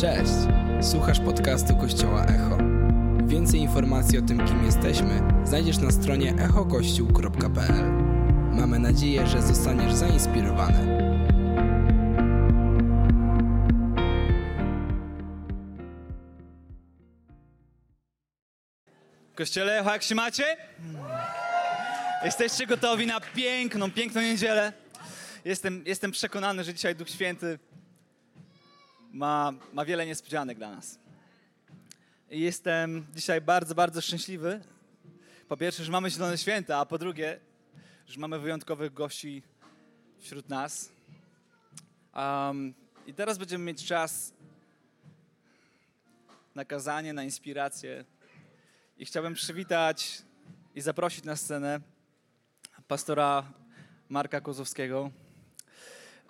Cześć! Słuchasz podcastu Kościoła Echo. Więcej informacji o tym, kim jesteśmy, znajdziesz na stronie echokościół.pl. Mamy nadzieję, że zostaniesz zainspirowany. Kościele, Echo, jak się macie? Jesteście gotowi na piękną, piękną niedzielę? Jestem, jestem przekonany, że dzisiaj Duch Święty ma, ma wiele niespodzianek dla nas. Jestem dzisiaj bardzo, bardzo szczęśliwy. Po pierwsze, że mamy Zielone Święta, a po drugie, że mamy wyjątkowych gości wśród nas. Um, I teraz będziemy mieć czas na kazanie, na inspirację. I chciałbym przywitać i zaprosić na scenę pastora Marka Kozowskiego.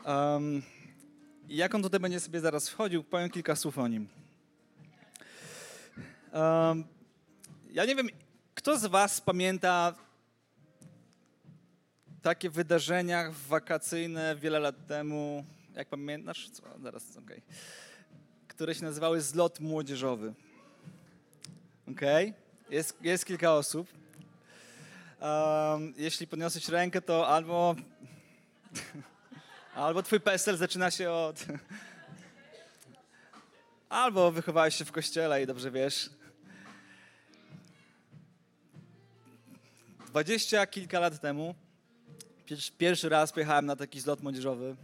Um, jak on tutaj będzie sobie zaraz wchodził, powiem kilka słów o nim. Um, ja nie wiem, kto z Was pamięta takie wydarzenia wakacyjne wiele lat temu, jak pamiętasz? Co? Zaraz, okej. Okay. Które się nazywały Zlot Młodzieżowy. Okej? Okay? Jest, jest kilka osób. Um, jeśli podniosłeś rękę, to albo Albo twój PESEL zaczyna się od... Albo wychowałeś się w kościele i dobrze wiesz. Dwadzieścia kilka lat temu pierwszy raz pojechałem na taki zlot młodzieżowy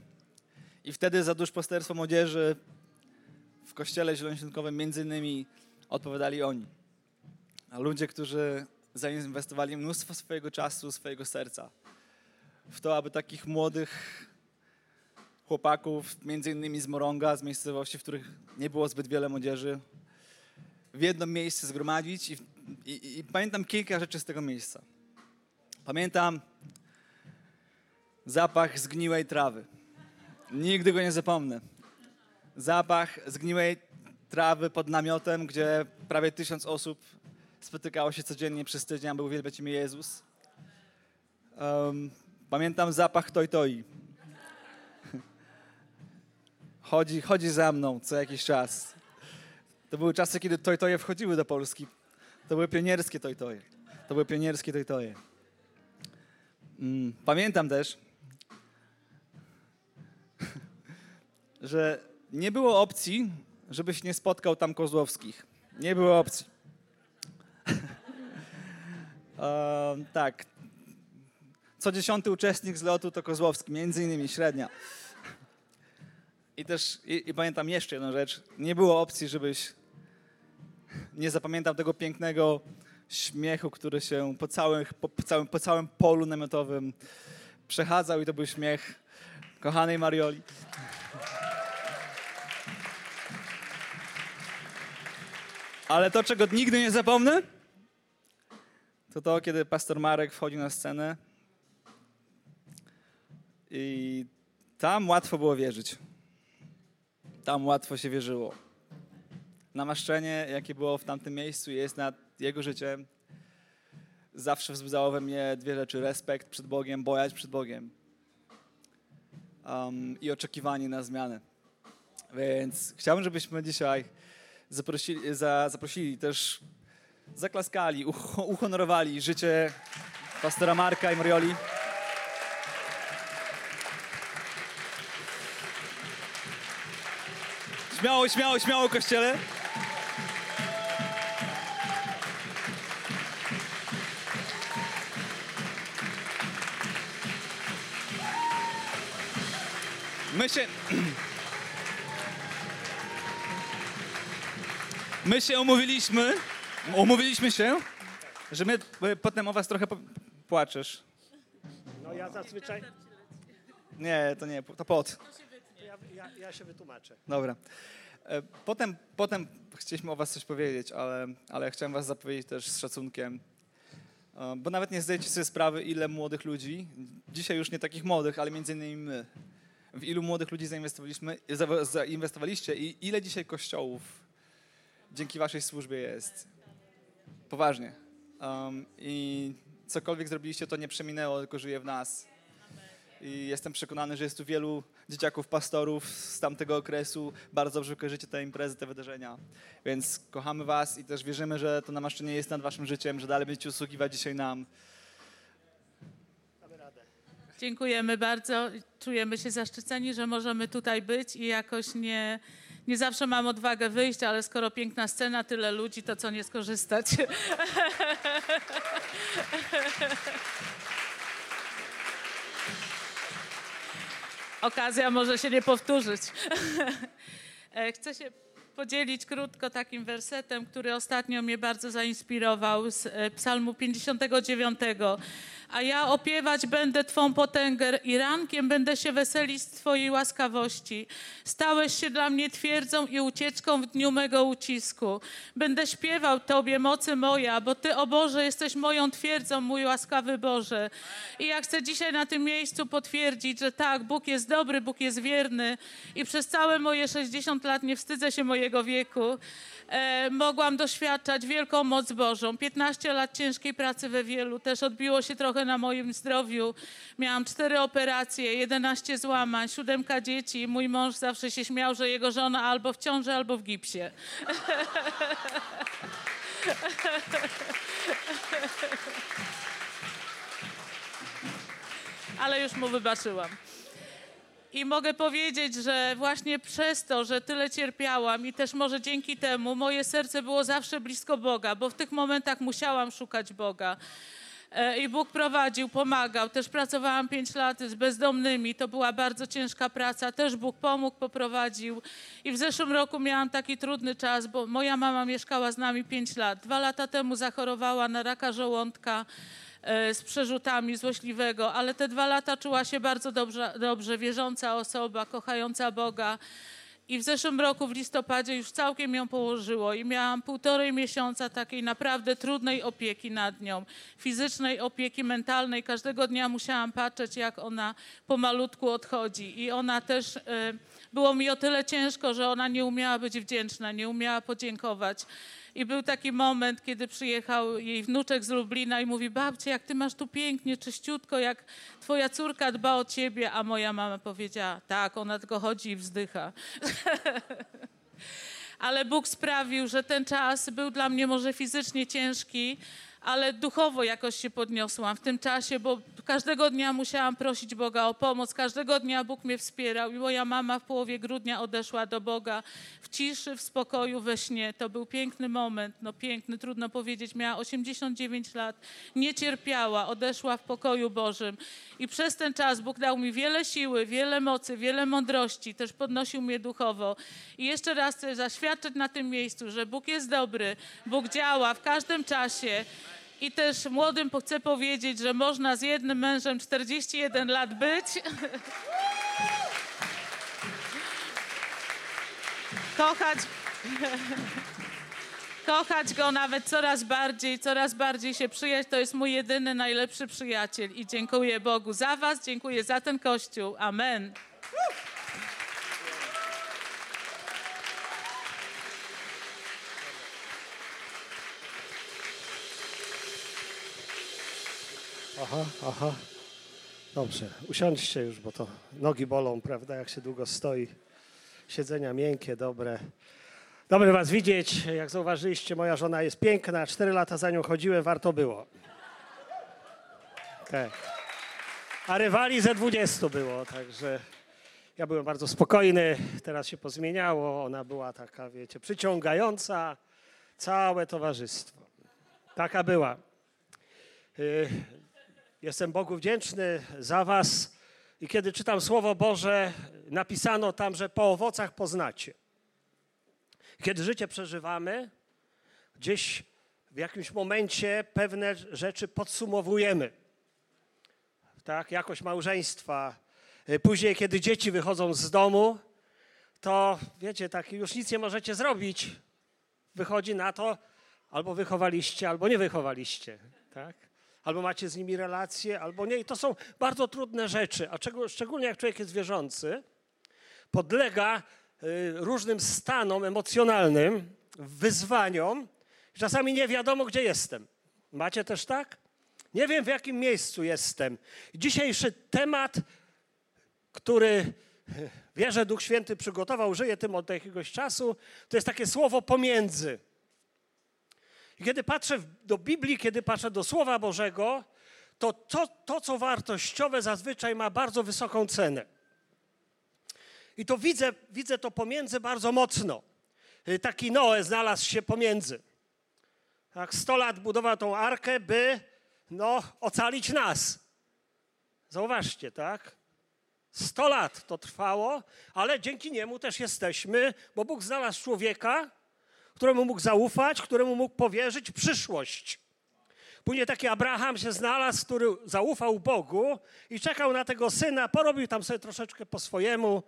i wtedy za duszpasterstwo młodzieży w kościele zielonoświątkowym między innymi odpowiadali oni. A ludzie, którzy zainwestowali mnóstwo swojego czasu, swojego serca w to, aby takich młodych chłopaków, między innymi z Moronga, z miejscowości, w których nie było zbyt wiele młodzieży, w jedno miejsce zgromadzić i, i, i pamiętam kilka rzeczy z tego miejsca. Pamiętam zapach zgniłej trawy. Nigdy go nie zapomnę. Zapach zgniłej trawy pod namiotem, gdzie prawie tysiąc osób spotykało się codziennie przez tydzień, aby uwielbiać imię Jezus. Um, pamiętam zapach toj toi chodzi, chodzi za mną co jakiś czas. To były czasy, kiedy tojtoje wchodziły do Polski. To były pionierskie tojtoje. To były pionierskie tojtoje. Mm, pamiętam też, że nie było opcji, żebyś nie spotkał tam Kozłowskich. Nie było opcji. um, tak. Co dziesiąty uczestnik z lotu to Kozłowski, między innymi średnia. I też, i, i, pamiętam jeszcze jedną rzecz. Nie było opcji, żebyś nie zapamiętał tego pięknego śmiechu, który się po całym, po, po, całym, po całym polu namiotowym przechadzał i to był śmiech kochanej Marioli. Ale to, czego nigdy nie zapomnę, to to, kiedy pastor Marek wchodził na scenę i tam łatwo było wierzyć tam łatwo się wierzyło. Namaszczenie, jakie było w tamtym miejscu, jest nad jego życiem. Zawsze wzbudzało we mnie dwie rzeczy: respekt przed Bogiem, bojać przed Bogiem um, i oczekiwanie na zmianę. Więc chciałbym, żebyśmy dzisiaj zaprosili, za, zaprosili też, zaklaskali, uhonorowali życie pastora Marka i Marioli. Śmiało, śmiało, śmiało, kościele. My się... My się umówiliśmy, umówiliśmy się, że my potem o was trochę płaczesz. No ja zazwyczaj... Nie, to nie, to pot ja, ja się wytłumaczę. Dobra. E, potem, potem chcieliśmy o was coś powiedzieć, ale, ale chciałem was zapowiedzieć też z szacunkiem, e, bo nawet nie zdajecie sobie sprawy, ile młodych ludzi, dzisiaj już nie takich młodych, ale między innymi my, w ilu młodych ludzi zainwestowaliśmy, zainwestowaliście i ile dzisiaj kościołów dzięki waszej służbie jest. Poważnie. Um, I cokolwiek zrobiliście, to nie przeminęło, tylko żyje w nas. I jestem przekonany, że jest tu wielu, dzieciaków pastorów z tamtego okresu. Bardzo dobrze kojarzycie te imprezy, te wydarzenia. Więc kochamy was i też wierzymy, że to namaszczenie jest nad waszym życiem, że dalej będziecie usługiwać dzisiaj nam. Dziękujemy bardzo. Czujemy się zaszczyceni, że możemy tutaj być i jakoś nie, nie zawsze mam odwagę wyjść, ale skoro piękna scena, tyle ludzi, to co nie skorzystać. Okazja może się nie powtórzyć. E, Chcę się podzielić krótko takim wersetem, który ostatnio mnie bardzo zainspirował z e, Psalmu 59. A ja opiewać będę Twą potęgę i rankiem będę się weselić z Twojej łaskawości. Stałeś się dla mnie twierdzą i ucieczką w dniu mego ucisku. Będę śpiewał Tobie, mocy moja, bo Ty, o Boże, jesteś moją twierdzą, mój łaskawy Boże. I ja chcę dzisiaj na tym miejscu potwierdzić, że tak, Bóg jest dobry, Bóg jest wierny i przez całe moje 60 lat nie wstydzę się mojego wieku. E, mogłam doświadczać wielką moc Bożą. 15 lat ciężkiej pracy we wielu też odbiło się trochę na moim zdrowiu. Miałam cztery operacje, 11 złamań, siódemka dzieci. Mój mąż zawsze się śmiał, że jego żona albo w ciąży, albo w gipsie. Ale już mu wybaczyłam. I mogę powiedzieć, że właśnie przez to, że tyle cierpiałam i też może dzięki temu moje serce było zawsze blisko Boga, bo w tych momentach musiałam szukać Boga. E, I Bóg prowadził, pomagał. Też pracowałam pięć lat z bezdomnymi. To była bardzo ciężka praca. Też Bóg pomógł, poprowadził. I w zeszłym roku miałam taki trudny czas, bo moja mama mieszkała z nami pięć lat. Dwa lata temu zachorowała na raka żołądka z przerzutami złośliwego, ale te dwa lata czuła się bardzo dobrze, dobrze wierząca osoba, kochająca Boga. I w zeszłym roku, w listopadzie, już całkiem ją położyło i miałam półtorej miesiąca takiej naprawdę trudnej opieki nad nią, fizycznej opieki mentalnej. Każdego dnia musiałam patrzeć, jak ona pomalutku odchodzi. I ona też, e, było mi o tyle ciężko, że ona nie umiała być wdzięczna, nie umiała podziękować. I był taki moment, kiedy przyjechał jej wnuczek z Lublina i mówi, babcie, jak ty masz tu pięknie, czyściutko, jak twoja córka dba o ciebie. A moja mama powiedziała, tak, ona tylko chodzi i wzdycha. ale Bóg sprawił, że ten czas był dla mnie może fizycznie ciężki, ale duchowo jakoś się podniosłam w tym czasie, bo każdego dnia musiałam prosić Boga o pomoc, każdego dnia Bóg mnie wspierał i moja mama w połowie grudnia odeszła do Boga w ciszy, w spokoju, we śnie. To był piękny moment, no piękny, trudno powiedzieć. Miała 89 lat, nie cierpiała, odeszła w pokoju Bożym i przez ten czas Bóg dał mi wiele siły, wiele mocy, wiele mądrości, też podnosił mnie duchowo. I jeszcze raz chcę zaświadczyć na tym miejscu, że Bóg jest dobry, Bóg działa w każdym czasie. I też młodym chcę powiedzieć, że można z jednym mężem 41 lat być. Kochać. Kochać go nawet coraz bardziej, coraz bardziej się przyjaźń. To jest mój jedyny, najlepszy przyjaciel. I dziękuję Bogu za Was, dziękuję za ten kościół. Amen. Aha, aha. Dobrze, usiądźcie już, bo to nogi bolą, prawda, jak się długo stoi. Siedzenia miękkie, dobre. Dobre was widzieć. Jak zauważyliście, moja żona jest piękna. Cztery lata za nią chodziłem, warto było. Tak. A rywali ze 20 było, także ja byłem bardzo spokojny. Teraz się pozmieniało. Ona była taka, wiecie, przyciągająca. Całe towarzystwo. Taka była. Jestem Bogu wdzięczny za Was. I kiedy czytam Słowo Boże, napisano tam, że po owocach poznacie. Kiedy życie przeżywamy, gdzieś w jakimś momencie pewne rzeczy podsumowujemy. Tak, jakość małżeństwa. Później, kiedy dzieci wychodzą z domu, to wiecie, tak już nic nie możecie zrobić. Wychodzi na to, albo wychowaliście, albo nie wychowaliście. Tak? Albo macie z nimi relacje, albo nie. I to są bardzo trudne rzeczy, a czego, szczególnie jak człowiek jest wierzący, podlega y, różnym stanom emocjonalnym, wyzwaniom. Czasami nie wiadomo, gdzie jestem. Macie też tak? Nie wiem, w jakim miejscu jestem. Dzisiejszy temat, który wie, że Duch Święty przygotował, żyje tym od jakiegoś czasu, to jest takie słowo pomiędzy. I kiedy patrzę do Biblii, kiedy patrzę do Słowa Bożego, to to, to co wartościowe zazwyczaj ma bardzo wysoką cenę. I to widzę, widzę to pomiędzy bardzo mocno. Y, taki Noe znalazł się pomiędzy. Tak, 100 lat budował tą arkę, by no, ocalić nas. Zauważcie, tak? 100 lat to trwało, ale dzięki niemu też jesteśmy, bo Bóg znalazł człowieka, któremu mógł zaufać, któremu mógł powierzyć przyszłość. Później taki Abraham się znalazł, który zaufał Bogu i czekał na tego syna, porobił tam sobie troszeczkę po swojemu.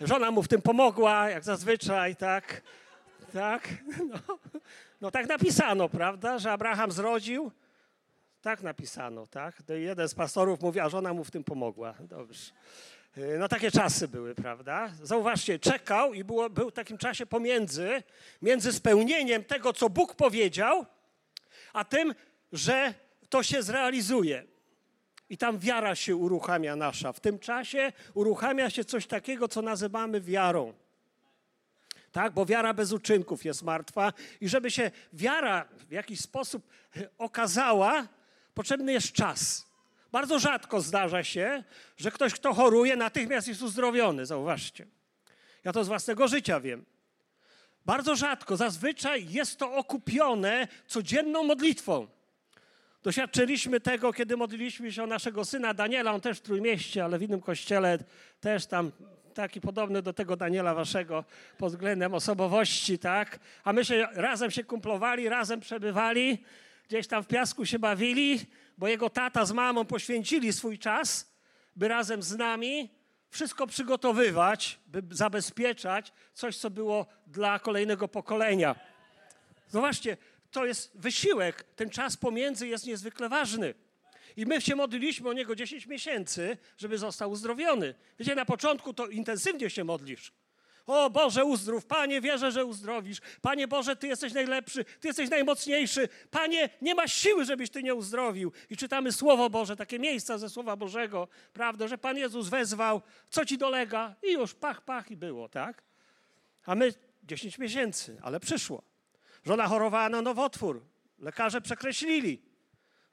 Żona mu w tym pomogła, jak zazwyczaj, tak? Tak? No, no tak napisano, prawda, że Abraham zrodził. Tak napisano, tak? Jeden z pastorów mówi, a żona mu w tym pomogła. Dobrze. No takie czasy były, prawda? Zauważcie, czekał i było, był w takim czasie pomiędzy, między spełnieniem tego, co Bóg powiedział, a tym, że to się zrealizuje. I tam wiara się uruchamia nasza. W tym czasie uruchamia się coś takiego, co nazywamy wiarą. Tak, bo wiara bez uczynków jest martwa i żeby się wiara w jakiś sposób okazała, potrzebny jest czas. Bardzo rzadko zdarza się, że ktoś, kto choruje, natychmiast jest uzdrowiony. Zauważcie. Ja to z własnego życia wiem. Bardzo rzadko, zazwyczaj jest to okupione codzienną modlitwą. Doświadczyliśmy tego, kiedy modliliśmy się o naszego syna Daniela, on też w Trójmieście, ale w innym kościele, też tam taki podobny do tego Daniela waszego pod względem osobowości, tak? A my się razem się kumplowali, razem przebywali, gdzieś tam w piasku się bawili, bo jego tata z mamą poświęcili swój czas, by razem z nami wszystko przygotowywać, by zabezpieczać coś, co było dla kolejnego pokolenia. Zobaczcie, to jest wysiłek. Ten czas pomiędzy jest niezwykle ważny. I my się modliliśmy o niego 10 miesięcy, żeby został uzdrowiony. Wiecie, na początku to intensywnie się modlisz. O Boże, uzdrów. Panie, wierzę, że uzdrowisz. Panie Boże, Ty jesteś najlepszy, Ty jesteś najmocniejszy. Panie, nie ma siły, żebyś Ty nie uzdrowił. I czytamy Słowo Boże, takie miejsca ze Słowa Bożego, prawda, że Pan Jezus wezwał, co Ci dolega? I już pach, pach i było, tak? A my 10 miesięcy, ale przyszło. Żona chorowała na nowotwór. Lekarze przekreślili.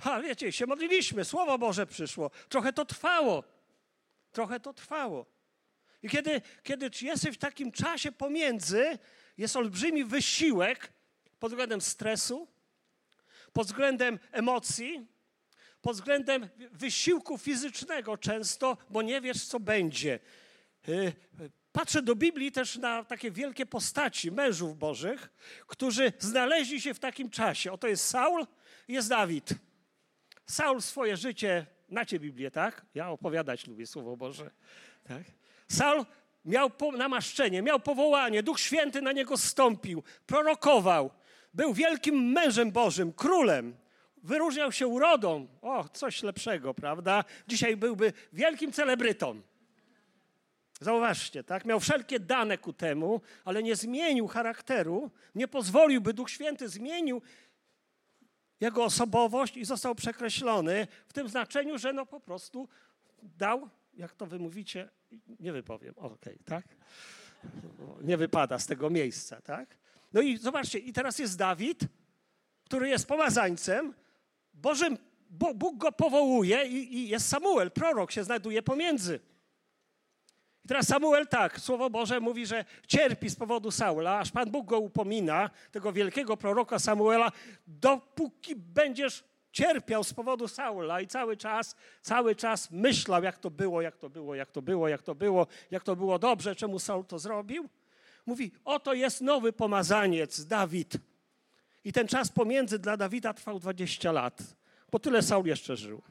A wiecie, się modliliśmy, Słowo Boże przyszło. Trochę to trwało. Trochę to trwało. I kiedy, kiedy jesteś w takim czasie pomiędzy, jest olbrzymi wysiłek pod względem stresu, pod względem emocji, pod względem wysiłku fizycznego często, bo nie wiesz, co będzie. Y, patrzę do Biblii też na takie wielkie postaci mężów bożych, którzy znaleźli się w takim czasie. Oto jest Saul jest Dawid. Saul swoje życie, znacie Biblię, tak? Ja opowiadać lubię Słowo Boże. Tak? Saul miał namaszczenie, miał powołanie, Duch Święty na niego stąpił, prorokował, był wielkim mężem Bożym, królem. Wyróżniał się urodą. O, coś lepszego, prawda? Dzisiaj byłby wielkim celebrytą. Zauważcie, tak? Miał wszelkie dane ku temu, ale nie zmienił charakteru, nie pozwolił, by Duch Święty zmienił jego osobowość i został przekreślony w tym znaczeniu, że no po prostu dał, jak to wy mówicie, nie wypowiem, okej, okay, tak? Nie wypada z tego miejsca, tak? No i zobaczcie, i teraz jest Dawid, który jest pomazańcem, Bożym, Bóg go powołuje i, i jest Samuel, prorok się znajduje pomiędzy. I teraz Samuel tak, Słowo Boże mówi, że cierpi z powodu Saula, aż Pan Bóg go upomina, tego wielkiego proroka Samuela, dopóki będziesz cierpiał z powodu Saula i cały czas, cały czas myślał, jak to było, jak to było, jak to było, jak to było, jak to było dobrze, czemu Saul to zrobił. Mówi, oto jest nowy pomazaniec, Dawid. I ten czas pomiędzy dla Dawida trwał 20 lat, bo tyle Saul jeszcze żył.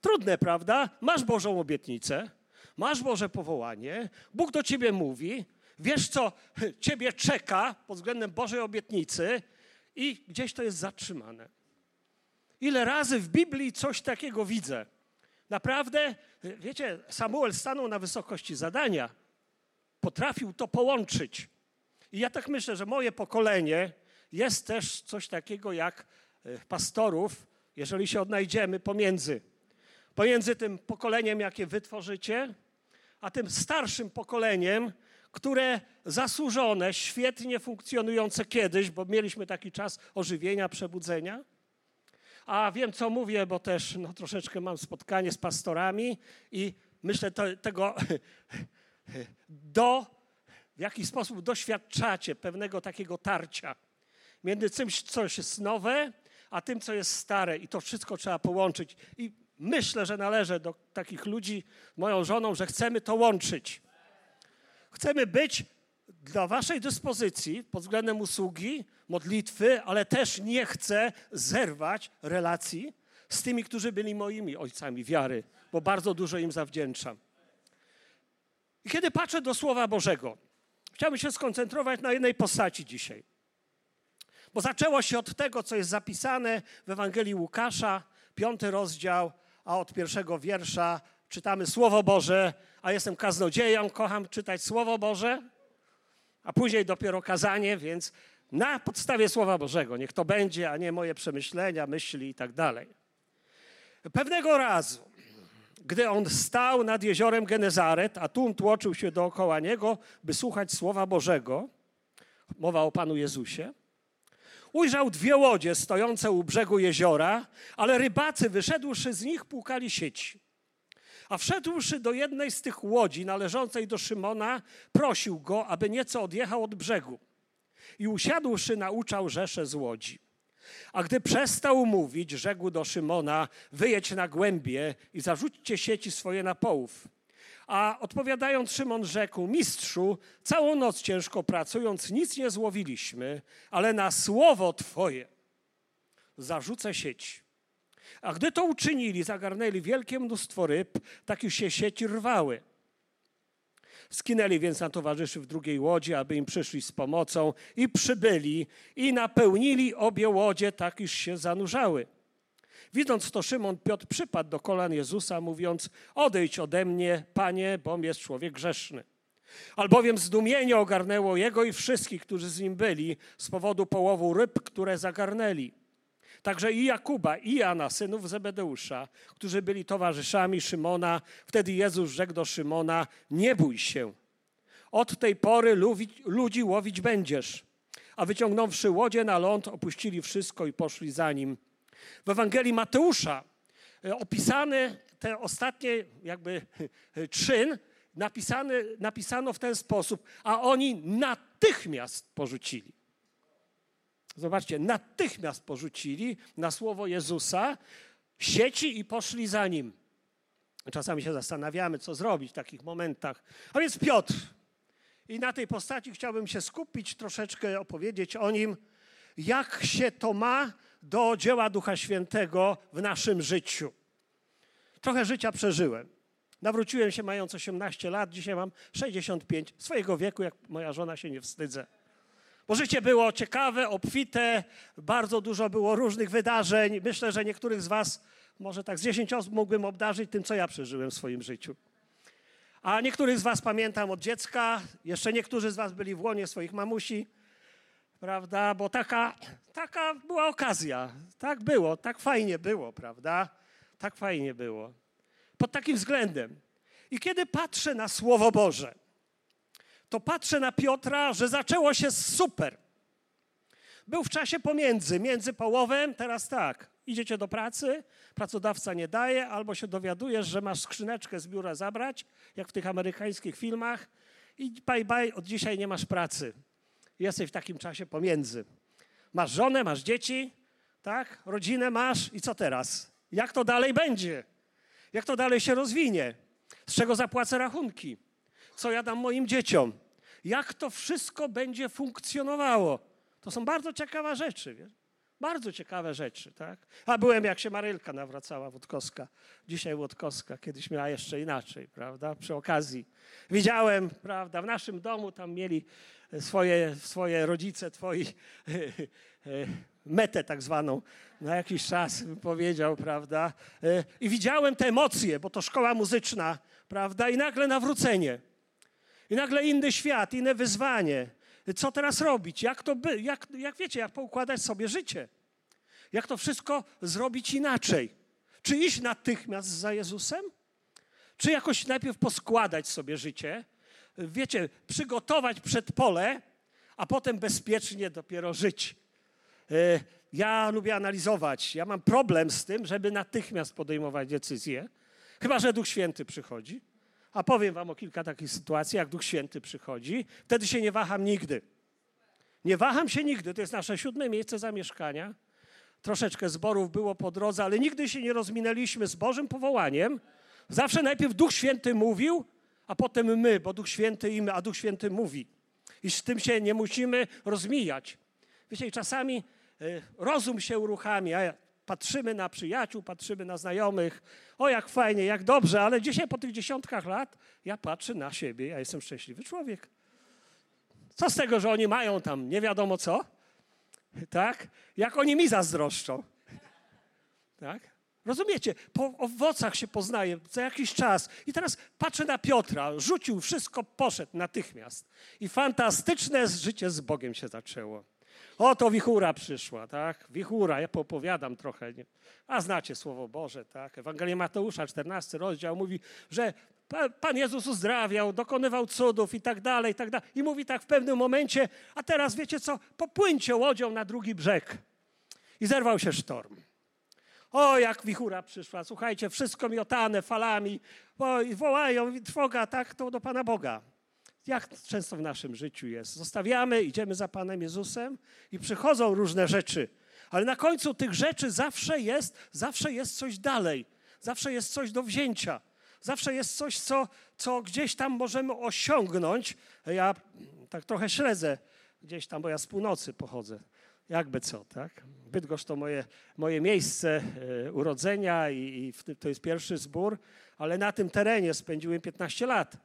Trudne, prawda? Masz Bożą obietnicę, masz Boże powołanie, Bóg do ciebie mówi, wiesz co ciebie czeka pod względem Bożej obietnicy i gdzieś to jest zatrzymane. Ile razy w Biblii coś takiego widzę. Naprawdę, wiecie, Samuel stanął na wysokości zadania. Potrafił to połączyć. I ja tak myślę, że moje pokolenie jest też coś takiego jak e, pastorów, jeżeli się odnajdziemy pomiędzy. Pomiędzy tym pokoleniem, jakie wy tworzycie, a tym starszym pokoleniem, które zasłużone, świetnie funkcjonujące kiedyś, bo mieliśmy taki czas ożywienia, przebudzenia. A wiem, co mówię, bo też no, troszeczkę mam spotkanie z pastorami i myślę, to, tego do, w jaki sposób doświadczacie pewnego takiego tarcia między czymś, co jest nowe, a tym, co jest stare. I to wszystko trzeba połączyć. I myślę, że należę do takich ludzi, moją żoną, że chcemy to łączyć. Chcemy być dla Waszej dyspozycji pod względem usługi, modlitwy, ale też nie chcę zerwać relacji z tymi, którzy byli moimi ojcami wiary, bo bardzo dużo im zawdzięczam. I kiedy patrzę do Słowa Bożego, chciałbym się skoncentrować na jednej postaci dzisiaj. Bo zaczęło się od tego, co jest zapisane w Ewangelii Łukasza, piąty rozdział, a od pierwszego wiersza czytamy Słowo Boże, a jestem kaznodzieją, kocham czytać Słowo Boże, a później dopiero kazanie, więc na podstawie Słowa Bożego niech to będzie, a nie moje przemyślenia, myśli i tak dalej. Pewnego razu, gdy on stał nad jeziorem Genezaret, a tłum tłoczył się dookoła niego, by słuchać Słowa Bożego, mowa o Panu Jezusie, ujrzał dwie łodzie stojące u brzegu jeziora, ale rybacy wyszedłszy z nich płukali sieci. A wszedłszy do jednej z tych łodzi należącej do Szymona, prosił go, aby nieco odjechał od brzegu. I usiadłszy, nauczał rzesze z łodzi. A gdy przestał mówić, rzekł do Szymona: Wyjedź na głębie i zarzućcie sieci swoje na połów. A odpowiadając, Szymon rzekł: Mistrzu, całą noc ciężko pracując, nic nie złowiliśmy, ale na słowo Twoje zarzucę sieć. A gdy to uczynili, zagarnęli wielkie mnóstwo ryb, tak już się sieci rwały. Skinęli więc na towarzyszy w drugiej łodzi, aby im przyszli z pomocą i przybyli i napełnili obie łodzie, tak iż się zanurzały. Widząc to, Szymon Piotr przypadł do kolan Jezusa, mówiąc: Odejdź ode mnie, panie, bom jest człowiek grzeszny. Albowiem zdumienie ogarnęło jego i wszystkich, którzy z nim byli, z powodu połowu ryb, które zagarnęli. Także i Jakuba, i Jana, synów Zebedeusza, którzy byli towarzyszami Szymona. Wtedy Jezus rzekł do Szymona: Nie bój się. Od tej pory ludzi łowić będziesz. A wyciągnąwszy łodzie na ląd, opuścili wszystko i poszli za nim. W Ewangelii Mateusza e, opisany ten ostatni jakby czyn napisany, napisano w ten sposób, a oni natychmiast porzucili. Zobaczcie, natychmiast porzucili na słowo Jezusa sieci i poszli za nim. Czasami się zastanawiamy, co zrobić w takich momentach. A więc Piotr. I na tej postaci chciałbym się skupić, troszeczkę opowiedzieć o nim, jak się to ma do dzieła Ducha Świętego w naszym życiu. Trochę życia przeżyłem. Nawróciłem się mając 18 lat, dzisiaj mam 65. Swojego wieku, jak moja żona się nie wstydzę. Bo życie było ciekawe, obfite, bardzo dużo było różnych wydarzeń. Myślę, że niektórych z Was, może tak z 10 osób mógłbym obdarzyć tym, co ja przeżyłem w swoim życiu. A niektórych z Was pamiętam od dziecka, jeszcze niektórzy z Was byli w łonie swoich mamusi, prawda? Bo taka, taka była okazja. Tak było, tak fajnie było, prawda? Tak fajnie było. Pod takim względem. I kiedy patrzę na Słowo Boże, to patrzę na Piotra, że zaczęło się super. Był w czasie pomiędzy, między połowem, teraz tak, idziecie do pracy, pracodawca nie daje, albo się dowiadujesz, że masz skrzyneczkę z biura zabrać, jak w tych amerykańskich filmach i bye bye, od dzisiaj nie masz pracy. Jesteś w takim czasie pomiędzy. Masz żonę, masz dzieci, tak? Rodzinę masz i co teraz? Jak to dalej będzie? Jak to dalej się rozwinie? Z czego zapłacę rachunki? Co ja dam moim dzieciom? Jak to wszystko będzie funkcjonowało? To są bardzo ciekawe rzeczy, wiesz? Bardzo ciekawe rzeczy, tak? A byłem, jak się Marylka nawracała, Wodkowska. Dzisiaj Wodkowska, kiedyś miała jeszcze inaczej, prawda? Przy okazji. Widziałem, prawda, w naszym domu tam mieli swoje, swoje rodzice, twoi metę tak zwaną na jakiś czas powiedział, prawda? I widziałem te emocje, bo to szkoła muzyczna, prawda? I nagle nawrócenie. I nagle inny świat, inne wyzwanie. Co teraz robić? Jak to by, jak, jak wiecie, jak poukładać sobie życie? Jak to wszystko zrobić inaczej? Czy iść natychmiast za Jezusem? Czy jakoś najpierw poskładać sobie życie, wiecie, przygotować przed pole, a potem bezpiecznie dopiero żyć. E, ja lubię analizować. Ja mam problem z tym, żeby natychmiast podejmować decyzje, chyba że Duch Święty przychodzi. A powiem Wam o kilka takich sytuacji, jak Duch Święty przychodzi. Wtedy się nie waham nigdy. Nie waham się nigdy. To jest nasze siódme miejsce zamieszkania. Troszeczkę zborów było po drodze, ale nigdy się nie rozminęliśmy z Bożym powołaniem. Zawsze najpierw Duch Święty mówił, a potem my, bo Duch Święty i my, a Duch Święty mówi. I z tym się nie musimy rozmijać. Wiecie, czasami y, rozum się uruchamia, patrzymy na przyjaciół, patrzymy na znajomych, o jak fajnie, jak dobrze, ale dzisiaj po tych dziesiątkach lat ja patrzę na siebie, ja jestem szczęśliwy człowiek. Co z tego, że oni mają tam nie wiadomo co? Tak? Jak oni mi zazdroszczą. Tak? Rozumiecie? Po owocach się poznaje za jakiś czas. I teraz patrzę na Piotra. Rzucił wszystko, poszedł natychmiast. I fantastyczne życie z Bogiem się zaczęło. Oto wichura przyszła, tak? Wichura, ja poopowiadam trochę. Nie? A znacie Słowo Boże, tak? Ewangelia Mateusza, 14 rozdział, mówi, że Pan Jezus uzdrawiał, dokonywał cudów i tak dalej, i tak dalej. I mówi tak w pewnym momencie, a teraz wiecie co? Popłyńcie łodzią na drugi brzeg. I zerwał się sztorm. O, jak wichura przyszła, słuchajcie, wszystko miotane falami, o, i wołają, trwoga, tak, to do Pana Boga. Jak często w naszym życiu jest. Zostawiamy, idziemy za Panem Jezusem i przychodzą różne rzeczy, ale na końcu tych rzeczy zawsze jest, zawsze jest coś dalej, zawsze jest coś do wzięcia, zawsze jest coś, co, co gdzieś tam możemy osiągnąć. Ja tak trochę śledzę gdzieś tam, bo ja z północy pochodzę. Jakby co, tak? Bydgoszcz to moje, moje miejsce e, urodzenia i, i to jest pierwszy zbór, ale na tym terenie spędziłem 15 lat.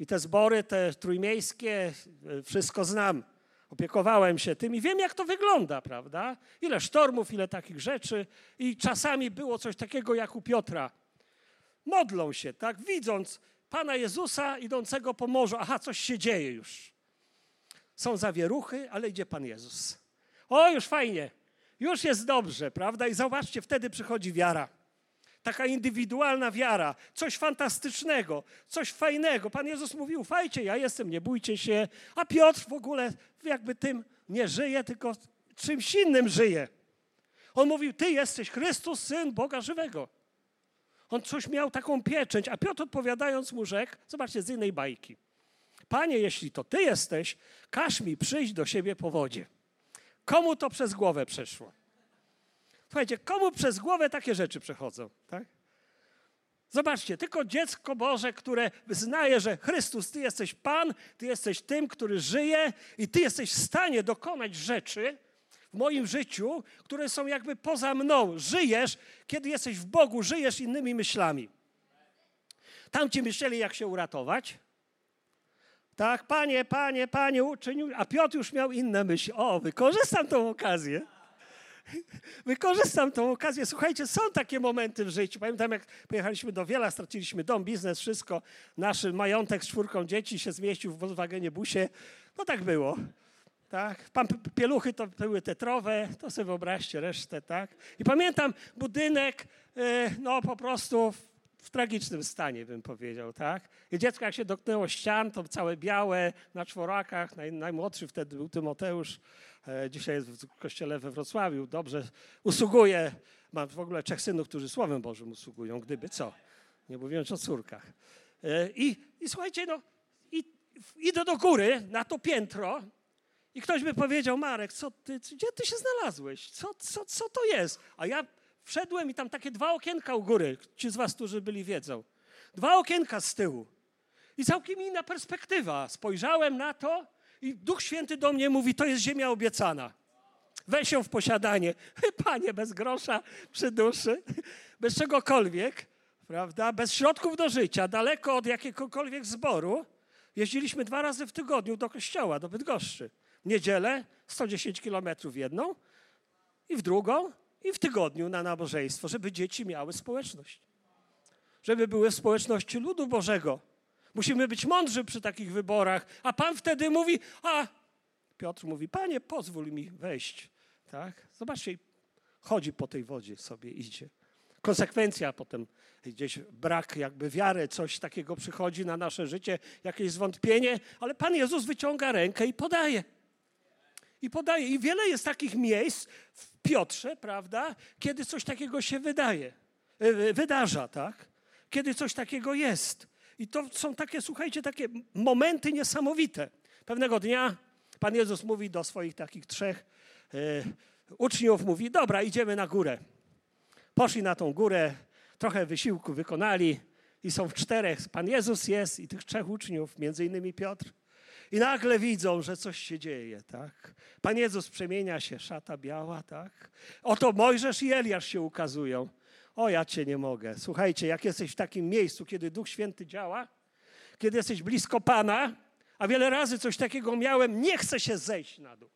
I te zbory, te trójmiejskie, e, wszystko znam. Opiekowałem się tym i wiem, jak to wygląda, prawda? Ile sztormów, ile takich rzeczy. I czasami było coś takiego jak u Piotra. Modlą się, tak? Widząc Pana Jezusa idącego po morzu. Aha, coś się dzieje już. Są zawieruchy, ale idzie Pan Jezus. O, już fajnie. Już jest dobrze, prawda? I zobaczcie, wtedy przychodzi wiara. Taka indywidualna wiara, coś fantastycznego, coś fajnego. Pan Jezus mówił: Ufajcie, ja jestem, nie bójcie się. A Piotr w ogóle jakby tym nie żyje, tylko czymś innym żyje. On mówił: Ty jesteś Chrystus, syn Boga żywego. On coś miał taką pieczęć, a Piotr odpowiadając mu rzekł: Zobaczcie, z innej bajki. Panie, jeśli to Ty jesteś, każ mi przyjść do siebie po wodzie. Komu to przez głowę przeszło? Słuchajcie, komu przez głowę takie rzeczy przechodzą? Tak? Zobaczcie, tylko dziecko Boże, które wyznaje, że Chrystus, Ty jesteś Pan, Ty jesteś tym, który żyje i Ty jesteś w stanie dokonać rzeczy w moim życiu, które są jakby poza mną. Żyjesz, kiedy jesteś w Bogu, żyjesz innymi myślami. Tamci myśleli, jak się uratować. Tak, panie, panie, panie, uczynił, a Piotr już miał inne myśli. O, wykorzystam tą okazję. Wykorzystam tą okazję. Słuchajcie, są takie momenty w życiu. Pamiętam, jak pojechaliśmy do Wiela, straciliśmy dom, biznes, wszystko. Nasz majątek z czwórką dzieci się zmieścił w Volkswagenie busie. No tak było. Tak? Pan pieluchy to były tetrowe, to sobie wyobraźcie resztę, tak? I pamiętam budynek, e, no po prostu w tragicznym stanie, bym powiedział, tak? I dziecko jak się dotknęło ścian, to całe białe, na czworakach, naj, najmłodszy wtedy był Tymoteusz, e, dzisiaj jest w kościele we Wrocławiu, dobrze usługuje, mam w ogóle trzech synów, którzy Słowem Bożym usługują, gdyby co, nie mówiąc o córkach. E, I, i słuchajcie, no, i, idę do góry, na to piętro i ktoś by powiedział, Marek, co ty, gdzie ty się znalazłeś? Co, co, co to jest? A ja wszedłem i tam takie dwa okienka u góry, ci z was, którzy byli wiedzą. Dwa okienka z tyłu. I całkiem inna perspektywa. Spojrzałem na to i Duch Święty do mnie mówi, to jest ziemia obiecana. Weź ją w posiadanie. Panie, bez grosza przy duszy, bez czegokolwiek, prawda? Bez środków do życia, daleko od jakiegokolwiek zboru. Jeździliśmy dwa razy w tygodniu do kościoła, do Bydgoszczy. W niedzielę 110 kilometrów w jedną i w drugą i w tygodniu na nabożeństwo, żeby dzieci miały społeczność. Żeby były w społeczności ludu Bożego. Musimy być mądrzy przy takich wyborach. A Pan wtedy mówi, a Piotr mówi, Panie, pozwól mi wejść. Tak? Zobaczcie, chodzi po tej wodzie sobie, idzie. konsekwencja, potem gdzieś brak jakby wiary, coś takiego przychodzi na nasze życie, jakieś zwątpienie, ale Pan Jezus wyciąga rękę i podaje. I podaje. I wiele jest takich miejsc w Piotrze, prawda, kiedy coś takiego się wydaje, e, wydarza, tak? Kiedy coś takiego jest. I to są takie, słuchajcie, takie momenty niesamowite. Pewnego dnia Pan Jezus mówi do swoich takich trzech e, uczniów, mówi, dobra, idziemy na górę. Poszli na tą górę, trochę wysiłku wykonali i są w czterech. Pan Jezus jest i tych trzech uczniów, między innymi Piotr. I nagle widzą, że coś się dzieje, tak? Pan Jezus przemienia się, szata biała, tak? Oto Mojżesz i Eliasz się ukazują. O, ja cię nie mogę. Słuchajcie, jak jesteś w takim miejscu, kiedy Duch Święty działa, kiedy jesteś blisko Pana, a wiele razy coś takiego miałem, nie chcę się zejść na dół.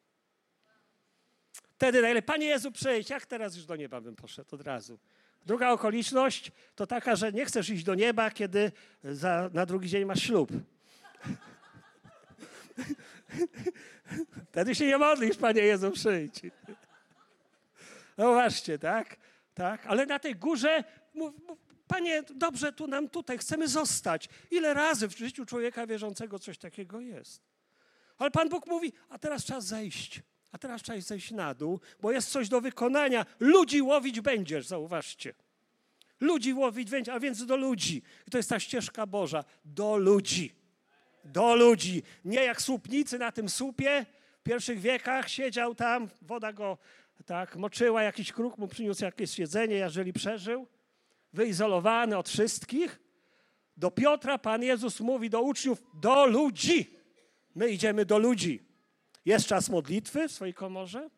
Wtedy najlepiej, Panie Jezu, przejdź, jak teraz już do nieba bym poszedł od razu. Druga okoliczność to taka, że nie chcesz iść do nieba, kiedy za, na drugi dzień masz ślub. Wtedy się nie modlisz, Panie Jezu, przyjdź. No właśnie, tak? tak? Ale na tej górze, mów, mów, Panie, dobrze tu nam tutaj, chcemy zostać. Ile razy w życiu człowieka wierzącego coś takiego jest? Ale Pan Bóg mówi, a teraz czas zejść. A teraz trzeba zejść na dół, bo jest coś do wykonania. Ludzi łowić będziesz, zauważcie. Ludzi łowić będziesz, a więc do ludzi. I to jest ta ścieżka Boża. Do ludzi. Do ludzi. Nie jak słupnicy na tym słupie. W pierwszych wiekach siedział tam, woda go tak moczyła, jakiś kruk mu przyniósł jakieś jedzenie, jeżeli przeżył. Wyizolowany od wszystkich. Do Piotra Pan Jezus mówi do uczniów, do ludzi. My idziemy do ludzi. Jest czas modlitwy w swojej komorze,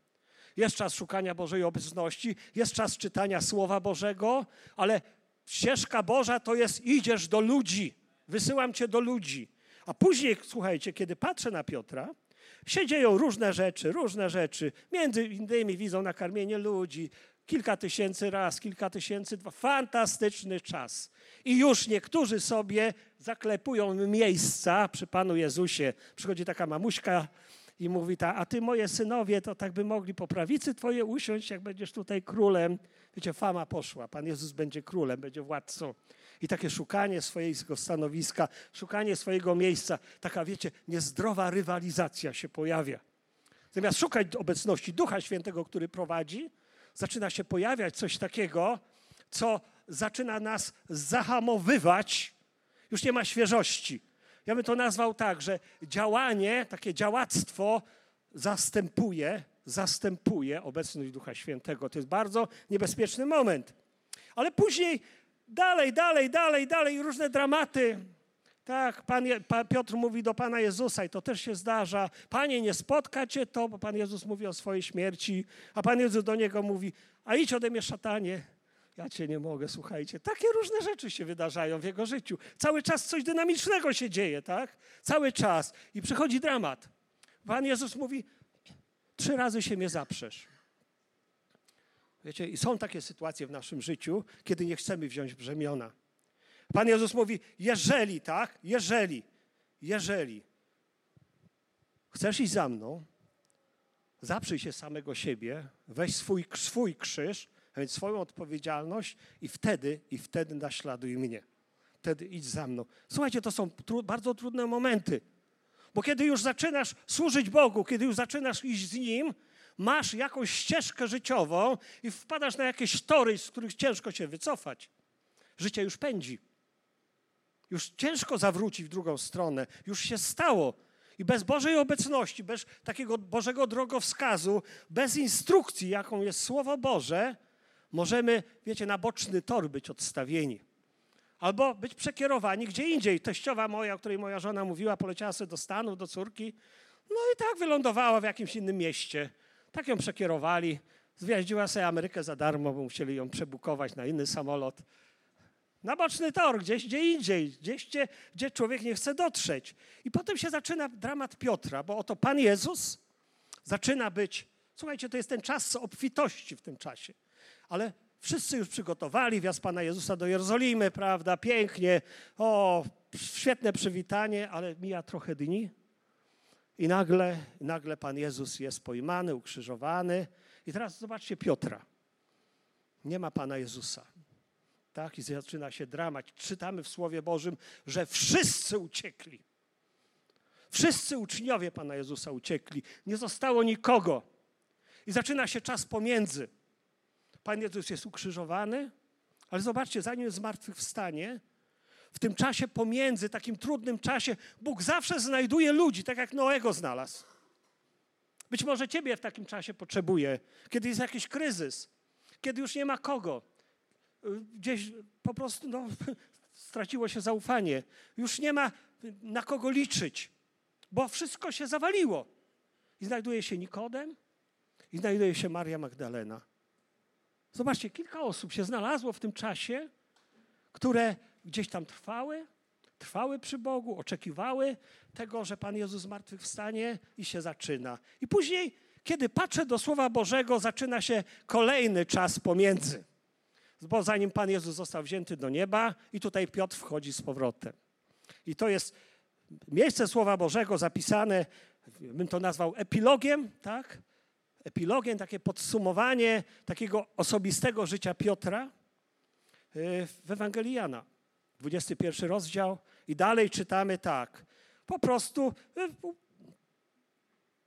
jest czas szukania Bożej obecności, jest czas czytania Słowa Bożego, ale ścieżka Boża to jest idziesz do ludzi, wysyłam cię do ludzi. A później, słuchajcie, kiedy patrzę na Piotra, się dzieją różne rzeczy, różne rzeczy. Między innymi widzą nakarmienie ludzi, kilka tysięcy raz, kilka tysięcy, dwa. Fantastyczny czas. I już niektórzy sobie zaklepują miejsca przy Panu Jezusie. Przychodzi taka mamuśka i mówi ta, a ty moje synowie, to tak by mogli po prawicy twoje usiąść, jak będziesz tutaj królem. Wiecie, fama poszła, Pan Jezus będzie królem, będzie władcą. I takie szukanie swojego stanowiska, szukanie swojego miejsca, taka, wiecie, niezdrowa rywalizacja się pojawia. Zamiast szukać obecności Ducha Świętego, który prowadzi, zaczyna się pojawiać coś takiego, co zaczyna nas zahamowywać. Już nie ma świeżości. Ja bym to nazwał tak, że działanie, takie działactwo zastępuje, zastępuje obecność Ducha Świętego. To jest bardzo niebezpieczny moment. Ale później dalej, dalej, dalej, dalej, różne dramaty. Tak, pan, Piotr mówi do Pana Jezusa i to też się zdarza. Panie, nie spotka Cię to, bo Pan Jezus mówi o swojej śmierci, a Pan Jezus do niego mówi, a idź ode mnie szatanie. Ja cię nie mogę, słuchajcie. Takie różne rzeczy się wydarzają w jego życiu. Cały czas coś dynamicznego się dzieje, tak? Cały czas. I przychodzi dramat. Pan Jezus mówi, trzy razy się mnie zaprzesz. Wiecie, i są takie sytuacje w naszym życiu, kiedy nie chcemy wziąć brzemiona. Pan Jezus mówi, jeżeli, tak? Jeżeli, jeżeli chcesz iść za mną, zaprzyj się samego siebie, weź swój, swój krzyż a więc swoją odpowiedzialność i wtedy, i wtedy naśladuj mnie. Wtedy idź za mną. Słuchajcie, to są tru bardzo trudne momenty. Bo kiedy już zaczynasz służyć Bogu, kiedy już zaczynasz iść z Nim, masz jakąś ścieżkę życiową i wpadasz na jakieś tory, z których ciężko się wycofać. Życie już pędzi. Już ciężko zawrócić w drugą stronę. Już się stało. I bez Bożej obecności, bez takiego Bożego drogowskazu, bez instrukcji, jaką jest Słowo Boże, Możemy, wiecie, na boczny tor być odstawieni. Albo być przekierowani gdzie indziej. Teściowa moja, o której moja żona mówiła, poleciała sobie do Stanów, do córki. No i tak wylądowała w jakimś innym mieście. Tak ją przekierowali. Zwiaździła sobie Amerykę za darmo, bo musieli ją przebukować na inny samolot. Na boczny tor, gdzieś gdzie indziej, gdzieś gdzie, gdzie człowiek nie chce dotrzeć. I potem się zaczyna dramat Piotra, bo oto Pan Jezus zaczyna być, słuchajcie, to jest ten czas obfitości w tym czasie ale wszyscy już przygotowali wjazd Pana Jezusa do Jerozolimy, prawda? Pięknie, o, świetne przywitanie, ale mija trochę dni i nagle, nagle Pan Jezus jest pojmany, ukrzyżowany. I teraz zobaczcie Piotra. Nie ma Pana Jezusa. tak? I zaczyna się dramat. Czytamy w Słowie Bożym, że wszyscy uciekli. Wszyscy uczniowie Pana Jezusa uciekli. Nie zostało nikogo. I zaczyna się czas pomiędzy. Pan Jezus jest ukrzyżowany, ale zobaczcie, zanim zmartwychwstanie, w tym czasie pomiędzy, takim trudnym czasie, Bóg zawsze znajduje ludzi, tak jak Noego znalazł. Być może ciebie w takim czasie potrzebuje, kiedy jest jakiś kryzys, kiedy już nie ma kogo. Gdzieś po prostu no, straciło się zaufanie. Już nie ma na kogo liczyć, bo wszystko się zawaliło. I znajduje się Nikodem i znajduje się Maria Magdalena. Zobaczcie, kilka osób się znalazło w tym czasie, które gdzieś tam trwały, trwały przy Bogu, oczekiwały tego, że Pan Jezus zmartwychwstanie i się zaczyna. I później, kiedy patrzę do Słowa Bożego, zaczyna się kolejny czas pomiędzy. Bo zanim Pan Jezus został wzięty do nieba i tutaj Piotr wchodzi z powrotem. I to jest miejsce Słowa Bożego zapisane, bym to nazwał epilogiem, tak? Epilogiem, takie podsumowanie takiego osobistego życia Piotra y, w Ewangelii Jana. 21 rozdział i dalej czytamy tak. Po prostu y,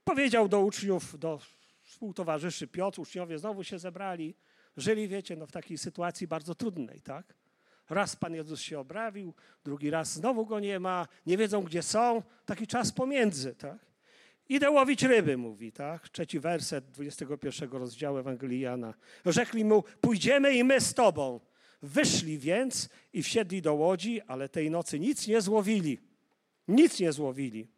powiedział do uczniów, do współtowarzyszy Piotr, uczniowie znowu się zebrali, żyli, wiecie, no w takiej sytuacji bardzo trudnej, tak? Raz Pan Jezus się obrawił, drugi raz znowu Go nie ma, nie wiedzą gdzie są, taki czas pomiędzy, tak? Idę łowić ryby, mówi, tak? Trzeci werset 21 rozdziału Ewangelii Jana. Rzekli mu, pójdziemy i my z Tobą. Wyszli więc i wsiedli do łodzi, ale tej nocy nic nie złowili. Nic nie złowili.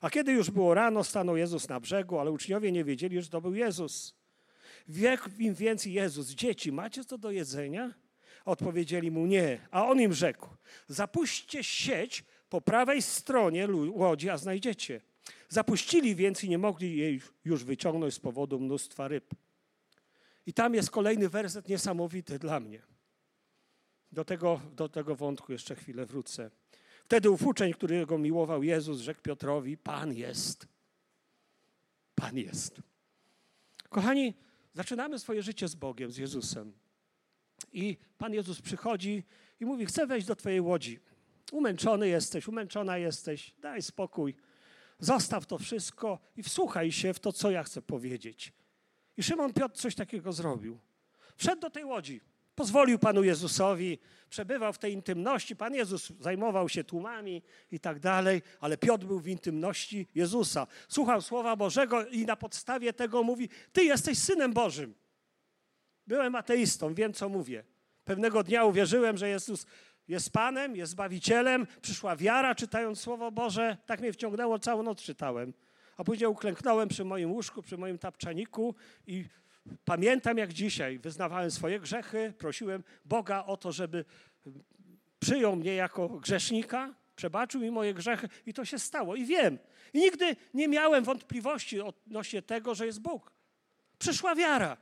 A kiedy już było rano, stanął Jezus na brzegu, ale uczniowie nie wiedzieli, że to był Jezus. Wiek im więc Jezus, dzieci, macie co do jedzenia? Odpowiedzieli mu nie. A on im rzekł, zapuśćcie sieć po prawej stronie łodzi, a znajdziecie. Zapuścili więc i nie mogli jej już wyciągnąć z powodu mnóstwa ryb. I tam jest kolejny werset niesamowity dla mnie. Do tego, do tego wątku jeszcze chwilę wrócę. Wtedy ów uczeń, którego miłował Jezus, rzekł Piotrowi: Pan jest. Pan jest. Kochani, zaczynamy swoje życie z Bogiem, z Jezusem. I Pan Jezus przychodzi i mówi: Chcę wejść do Twojej łodzi. Umęczony jesteś, umęczona jesteś, daj spokój. Zostaw to wszystko i wsłuchaj się w to, co ja chcę powiedzieć. I Szymon Piotr coś takiego zrobił. Wszedł do tej łodzi. Pozwolił Panu Jezusowi, przebywał w tej intymności. Pan Jezus zajmował się tłumami i tak dalej, ale Piotr był w intymności Jezusa. Słuchał Słowa Bożego i na podstawie tego mówi: Ty jesteś synem Bożym. Byłem ateistą, wiem co mówię. Pewnego dnia uwierzyłem, że Jezus jest Panem, jest Zbawicielem. Przyszła wiara, czytając Słowo Boże. Tak mnie wciągnęło, całą noc czytałem. A później uklęknąłem przy moim łóżku, przy moim tapczaniku i Pamiętam jak dzisiaj wyznawałem swoje grzechy, prosiłem Boga o to, żeby przyjął mnie jako grzesznika, przebaczył mi moje grzechy i to się stało. I wiem. I nigdy nie miałem wątpliwości odnośnie tego, że jest Bóg. Przyszła wiara.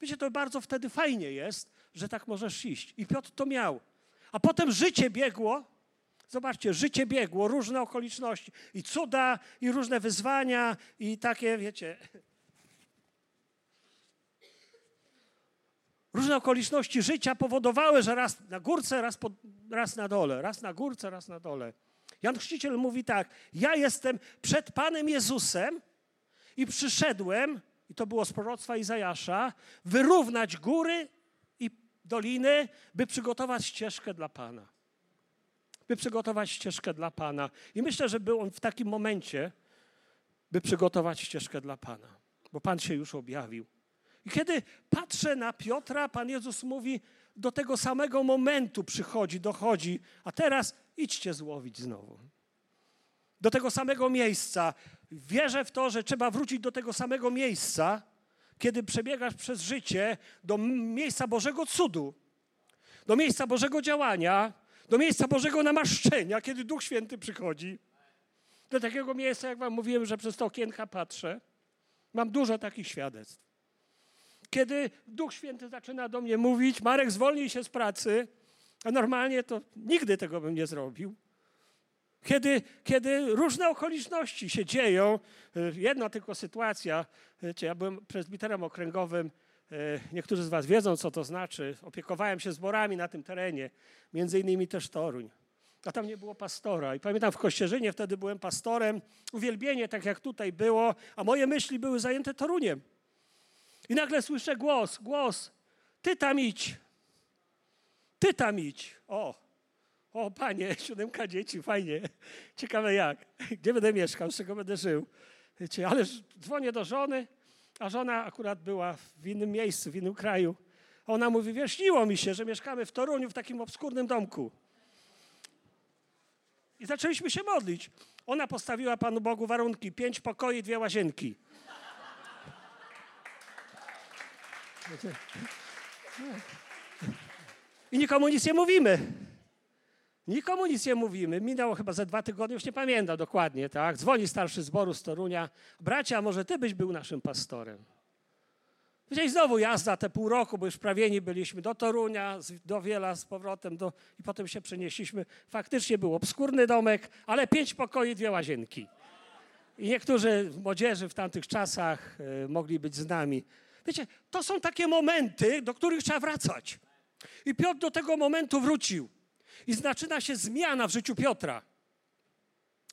Wiecie, to bardzo wtedy fajnie jest, że tak możesz iść. I Piotr to miał. A potem życie biegło. Zobaczcie, życie biegło, różne okoliczności. I cuda, i różne wyzwania, i takie, wiecie, Różne okoliczności życia powodowały, że raz na górce, raz, raz na dole, raz na górce, raz na dole. Jan Chrzciciel mówi tak: Ja jestem przed Panem Jezusem i przyszedłem, i to było z proroctwa Izajasza, wyrównać góry i doliny, by przygotować ścieżkę dla Pana. By przygotować ścieżkę dla Pana. I myślę, że był on w takim momencie, by przygotować ścieżkę dla Pana, bo Pan się już objawił. I kiedy patrzę na Piotra, Pan Jezus mówi, do tego samego momentu przychodzi, dochodzi, a teraz idźcie złowić znowu. Do tego samego miejsca. Wierzę w to, że trzeba wrócić do tego samego miejsca, kiedy przebiegasz przez życie, do miejsca Bożego cudu, do miejsca Bożego działania, do miejsca Bożego namaszczenia, kiedy Duch Święty przychodzi. Do takiego miejsca, jak wam mówiłem, że przez to okienka patrzę. Mam dużo takich świadectw kiedy Duch Święty zaczyna do mnie mówić, Marek, zwolnij się z pracy, a normalnie to nigdy tego bym nie zrobił. Kiedy, kiedy różne okoliczności się dzieją, jedna tylko sytuacja, wiecie, ja byłem prezbiterem okręgowym E, niektórzy z Was wiedzą, co to znaczy. Opiekowałem się zborami na tym terenie, między innymi też Toruń. A tam nie było pastora. I pamiętam w Kościerzynie wtedy byłem pastorem. Uwielbienie, tak jak tutaj było, a moje myśli były zajęte Toruniem. I nagle słyszę głos, głos. Ty tam idź. Ty tam idź. O, o panie, siódemka dzieci, fajnie. Ciekawe jak. Gdzie będę mieszkał, z czego będę żył. Wiecie, ale dzwonię do żony, a żona akurat była w innym miejscu, w innym kraju. Ona mówi, wiesz, śniło mi się, że mieszkamy w Toruniu w takim obskurnym domku. I zaczęliśmy się modlić. Ona postawiła Panu Bogu warunki, pięć pokoi, dwie łazienki. I nikomu nic nie mówimy. Nikomu nic nie mówimy. Minęło chyba ze dwa tygodnie, już nie pamiętam dokładnie, tak? Dzwoni starszy zboru z Torunia. Bracia, może ty byś był naszym pastorem. Gdzieś znowu jazda te pół roku, bo już prawieni byliśmy do Torunia, do Wiela z powrotem do, i potem się przenieśliśmy. Faktycznie był obskurny domek, ale pięć pokoi, dwie łazienki. I niektórzy młodzieży w tamtych czasach y, mogli być z nami. Wiecie, to są takie momenty, do których trzeba wracać. I Piotr do tego momentu wrócił. I zaczyna się zmiana w życiu Piotra.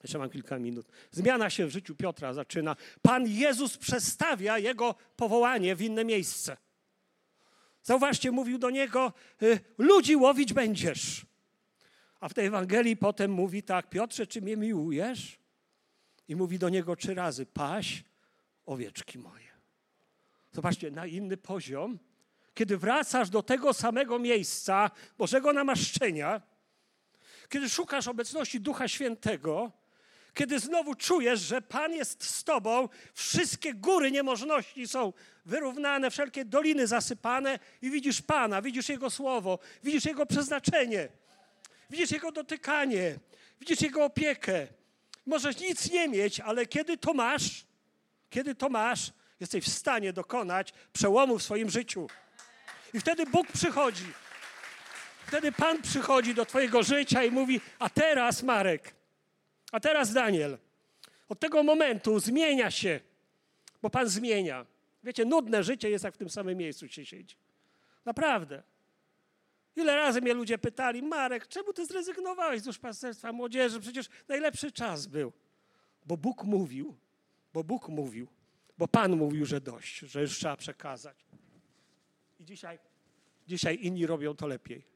Jeszcze mam kilka minut. Zmiana się w życiu Piotra zaczyna. Pan Jezus przestawia jego powołanie w inne miejsce. Zauważcie, mówił do niego: y, Ludzi łowić będziesz. A w tej Ewangelii potem mówi tak: Piotrze, czy mnie miłujesz? I mówi do niego trzy razy: Paś owieczki moje. Zobaczcie, na inny poziom, kiedy wracasz do tego samego miejsca Bożego namaszczenia, kiedy szukasz obecności Ducha Świętego, kiedy znowu czujesz, że Pan jest z tobą, wszystkie góry niemożności są wyrównane, wszelkie doliny zasypane i widzisz Pana, widzisz Jego słowo, widzisz Jego przeznaczenie, widzisz Jego dotykanie, widzisz Jego opiekę. Możesz nic nie mieć, ale kiedy to masz, kiedy to masz, jesteś w stanie dokonać przełomu w swoim życiu. I wtedy Bóg przychodzi. Wtedy Pan przychodzi do Twojego życia i mówi: A teraz, Marek, a teraz, Daniel, od tego momentu zmienia się, bo Pan zmienia. Wiecie, nudne życie jest jak w tym samym miejscu się siedzi. Naprawdę. Ile razy mnie ludzie pytali, Marek, czemu ty zrezygnowałeś z duszpasterstwa młodzieży? Przecież najlepszy czas był. Bo Bóg mówił, bo Bóg mówił, bo Pan mówił, że dość, że już trzeba przekazać. I dzisiaj, dzisiaj inni robią to lepiej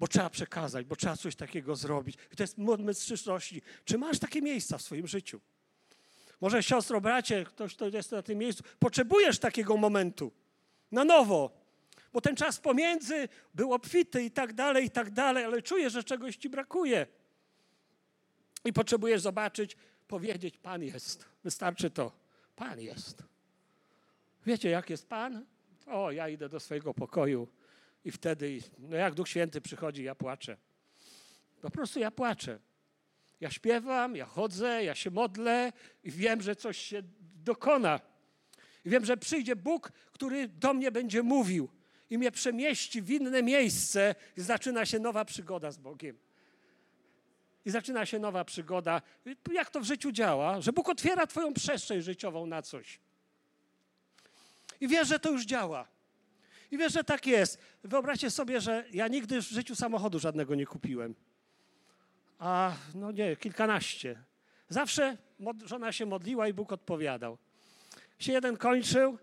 bo trzeba przekazać, bo trzeba coś takiego zrobić. I to jest moment przyszłości. Czy masz takie miejsca w swoim życiu? Może siostro, bracie, ktoś, kto jest na tym miejscu, potrzebujesz takiego momentu na nowo, bo ten czas pomiędzy był obfity i tak dalej, i tak dalej, ale czujesz, że czegoś ci brakuje. I potrzebujesz zobaczyć, powiedzieć, Pan jest. Wystarczy to. Pan jest. Wiecie, jak jest Pan? O, ja idę do swojego pokoju i wtedy, no jak Duch Święty przychodzi, ja płaczę. Po prostu ja płaczę. Ja śpiewam, ja chodzę, ja się modlę i wiem, że coś się dokona. I wiem, że przyjdzie Bóg, który do mnie będzie mówił i mnie przemieści w inne miejsce i zaczyna się nowa przygoda z Bogiem. I zaczyna się nowa przygoda. Jak to w życiu działa? Że Bóg otwiera Twoją przestrzeń życiową na coś. I wiesz, że to już działa. I wiesz, że tak jest. Wyobraźcie sobie, że ja nigdy w życiu samochodu żadnego nie kupiłem. A no nie, kilkanaście. Zawsze żona się modliła i Bóg odpowiadał. Się jeden kończył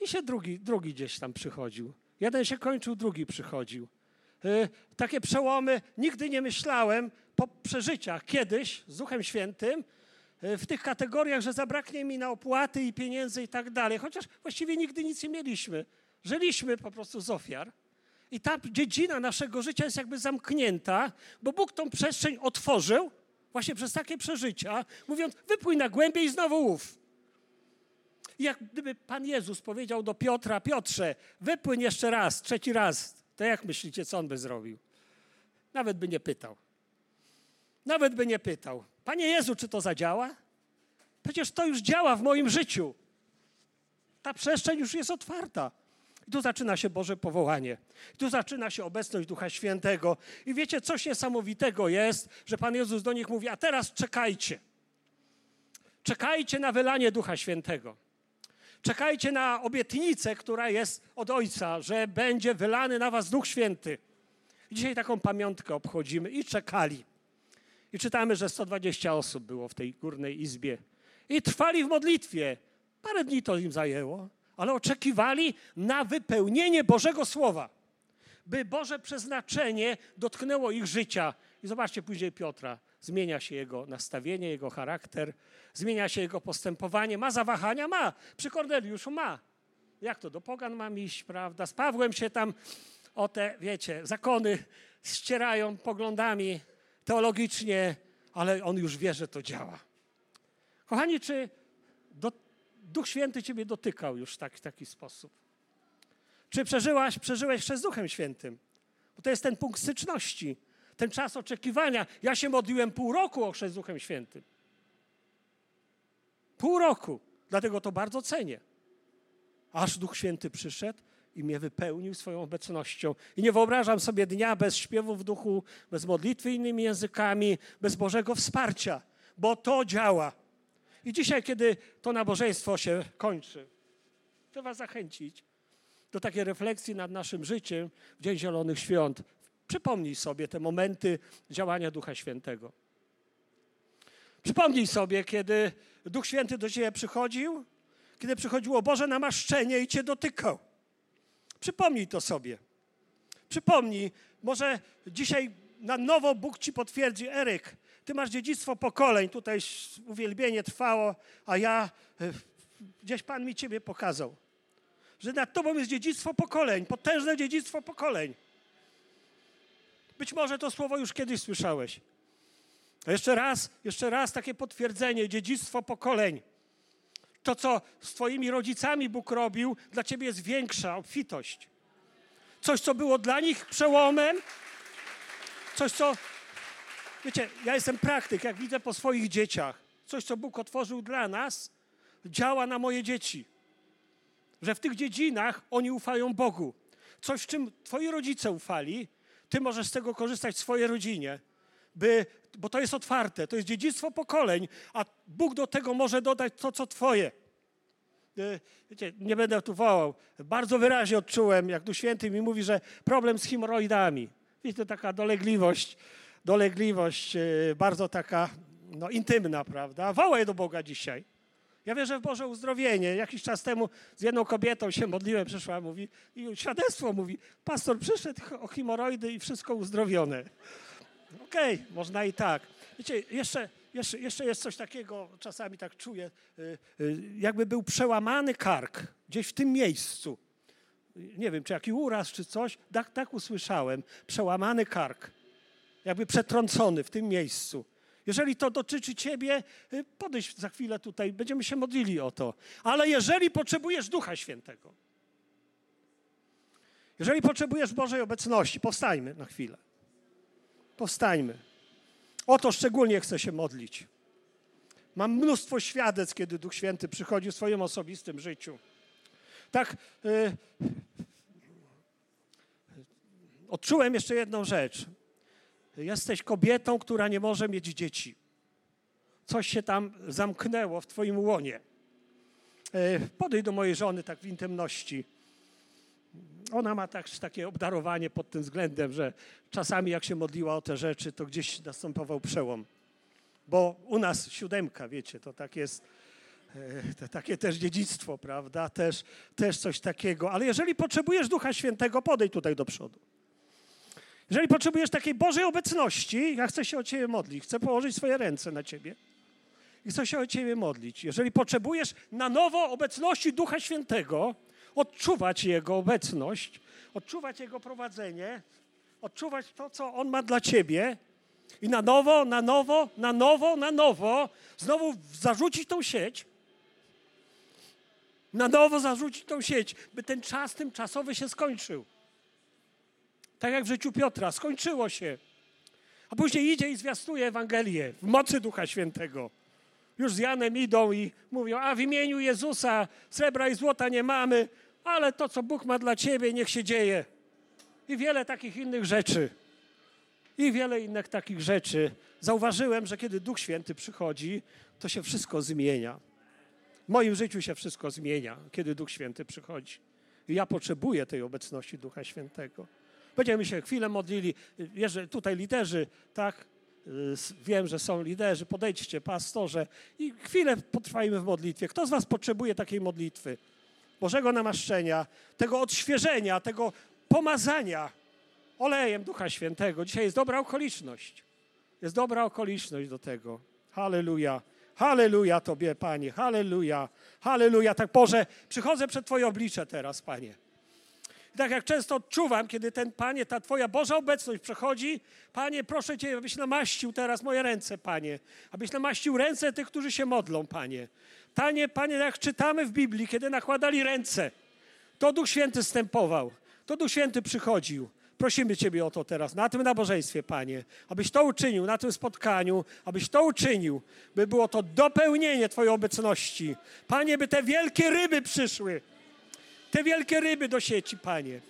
i się drugi, drugi gdzieś tam przychodził. Jeden się kończył, drugi przychodził. Yy, takie przełomy nigdy nie myślałem po przeżyciach kiedyś z Duchem Świętym, yy, w tych kategoriach, że zabraknie mi na opłaty i pieniędzy i tak dalej, chociaż właściwie nigdy nic nie mieliśmy. Żyliśmy po prostu z ofiar. I ta dziedzina naszego życia jest jakby zamknięta, bo Bóg tą przestrzeń otworzył właśnie przez takie przeżycia, mówiąc, wypój na głębiej i znowu łów. I jak gdyby Pan Jezus powiedział do Piotra, Piotrze, wypłyń jeszcze raz, trzeci raz, to jak myślicie, co on by zrobił? Nawet by nie pytał. Nawet by nie pytał. Panie Jezu, czy to zadziała? Przecież to już działa w moim życiu. Ta przestrzeń już jest otwarta. I tu zaczyna się Boże powołanie. I tu zaczyna się obecność Ducha Świętego. I wiecie, coś niesamowitego jest, że Pan Jezus do nich mówi, a teraz czekajcie. Czekajcie na wylanie Ducha Świętego. Czekajcie na obietnicę, która jest od Ojca, że będzie wylany na was Duch Święty. I dzisiaj taką pamiątkę obchodzimy i czekali. I czytamy, że 120 osób było w tej górnej izbie. I trwali w modlitwie. Parę dni to im zajęło, ale oczekiwali na wypełnienie Bożego Słowa, by Boże przeznaczenie dotknęło ich życia. I zobaczcie później Piotra. Zmienia się jego nastawienie, jego charakter, zmienia się jego postępowanie. Ma zawahania? Ma. Przy Korneliuszu ma. Jak to do pogan mam iść, prawda? Z Pawłem się tam o te, wiecie, zakony ścierają poglądami teologicznie, ale on już wie, że to działa. Kochani, czy do, Duch Święty ciebie dotykał już w tak, taki sposób? Czy przeżyłaś, przeżyłeś przez Duchem Świętym? Bo to jest ten punkt styczności, ten czas oczekiwania. Ja się modliłem pół roku o chrzest Duchem Świętym. Pół roku. Dlatego to bardzo cenię. Aż Duch Święty przyszedł i mnie wypełnił swoją obecnością. I nie wyobrażam sobie dnia bez śpiewu w duchu, bez modlitwy innymi językami, bez Bożego wsparcia, bo to działa. I dzisiaj, kiedy to nabożeństwo się kończy, chcę Was zachęcić do takiej refleksji nad naszym życiem w Dzień Zielonych Świąt. Przypomnij sobie te momenty działania Ducha Świętego. Przypomnij sobie, kiedy Duch Święty do Ciebie przychodził, kiedy przychodziło Boże namaszczenie i Cię dotykał. Przypomnij to sobie. Przypomnij, może dzisiaj na nowo Bóg ci potwierdzi, Eryk, ty masz dziedzictwo pokoleń, tutaj uwielbienie trwało, a ja, e, gdzieś Pan mi ciebie pokazał, że nad tobą jest dziedzictwo pokoleń, potężne dziedzictwo pokoleń. Być może to słowo już kiedyś słyszałeś. A jeszcze raz, jeszcze raz takie potwierdzenie, dziedzictwo pokoleń. To, co z Twoimi rodzicami Bóg robił, dla Ciebie jest większa obfitość. Coś, co było dla nich przełomem, coś, co. Wiecie, ja jestem praktyk, jak widzę po swoich dzieciach, coś, co Bóg otworzył dla nas, działa na moje dzieci. Że w tych dziedzinach oni ufają Bogu. Coś, w czym Twoi rodzice ufali, Ty możesz z tego korzystać w swojej rodzinie by, bo to jest otwarte, to jest dziedzictwo pokoleń, a Bóg do tego może dodać to, co Twoje. E, wiecie, nie będę tu wołał. Bardzo wyraźnie odczułem, jak Duch Święty mi mówi, że problem z hemoroidami. Wiecie, taka dolegliwość, dolegliwość e, bardzo taka no, intymna, prawda? Wołaj do Boga dzisiaj. Ja wierzę w Boże uzdrowienie. Jakiś czas temu z jedną kobietą się modliłem, przyszła, mówi, i świadectwo mówi, pastor przyszedł o hemoroidy i wszystko uzdrowione. Okej, okay, można i tak. Wiecie, jeszcze, jeszcze, jeszcze jest coś takiego, czasami tak czuję, y, y, jakby był przełamany kark gdzieś w tym miejscu. Nie wiem, czy jaki uraz, czy coś. Tak, tak usłyszałem. Przełamany kark. Jakby przetrącony w tym miejscu. Jeżeli to dotyczy ciebie, y, podejdź za chwilę tutaj, będziemy się modlili o to. Ale jeżeli potrzebujesz Ducha Świętego, jeżeli potrzebujesz Bożej obecności, powstajmy na chwilę. Powstańmy. O to szczególnie chcę się modlić. Mam mnóstwo świadectw, kiedy Duch Święty przychodzi w swoim osobistym życiu. Tak, yy, odczułem jeszcze jedną rzecz. Jesteś kobietą, która nie może mieć dzieci. Coś się tam zamknęło w Twoim łonie. Yy, podejdź do mojej żony tak w intymności ona ma tak, takie obdarowanie pod tym względem, że czasami jak się modliła o te rzeczy, to gdzieś następował przełom. Bo u nas siódemka, wiecie, to tak jest, e, to takie też dziedzictwo, prawda? Też, też coś takiego. Ale jeżeli potrzebujesz Ducha Świętego, podejdź tutaj do przodu. Jeżeli potrzebujesz takiej Bożej obecności, ja chcę się o Ciebie modlić, chcę położyć swoje ręce na Ciebie i chcę się o Ciebie modlić. Jeżeli potrzebujesz na nowo obecności Ducha Świętego, odczuwać Jego obecność, odczuwać Jego prowadzenie, odczuwać to, co On ma dla Ciebie i na nowo, na nowo, na nowo, na nowo znowu zarzucić tą sieć, na nowo zarzucić tą sieć, by ten czas tymczasowy się skończył. Tak jak w życiu Piotra, skończyło się. A później idzie i zwiastuje Ewangelię w mocy Ducha Świętego. Już z Janem idą i mówią, a w imieniu Jezusa srebra i złota nie mamy, ale to, co Bóg ma dla ciebie, niech się dzieje. I wiele takich innych rzeczy. I wiele innych takich rzeczy. Zauważyłem, że kiedy Duch Święty przychodzi, to się wszystko zmienia. W moim życiu się wszystko zmienia, kiedy Duch Święty przychodzi. I ja potrzebuję tej obecności Ducha Świętego. Będziemy się chwilę modlili. Że tutaj liderzy, tak? Wiem, że są liderzy. Podejdźcie, pastorze, i chwilę potrwajmy w modlitwie. Kto z Was potrzebuje takiej modlitwy? Bożego namaszczenia, tego odświeżenia, tego pomazania olejem Ducha Świętego. Dzisiaj jest dobra okoliczność. Jest dobra okoliczność do tego. Halleluja. Halleluja Tobie, Panie. Halleluja. Halleluja. Tak, Boże, przychodzę przed Twoje oblicze teraz, Panie. I tak jak często odczuwam, kiedy ten Panie, ta Twoja Boża obecność przechodzi, Panie, proszę Cię, abyś namaścił teraz moje ręce, Panie. Abyś namaścił ręce tych, którzy się modlą, Panie. Panie, Panie, jak czytamy w Biblii, kiedy nakładali ręce, to Duch Święty stępował, to Duch Święty przychodził. Prosimy Ciebie o to teraz, na tym nabożeństwie, Panie, abyś to uczynił, na tym spotkaniu, abyś to uczynił, by było to dopełnienie Twojej obecności. Panie, by te wielkie ryby przyszły, te wielkie ryby do sieci, Panie.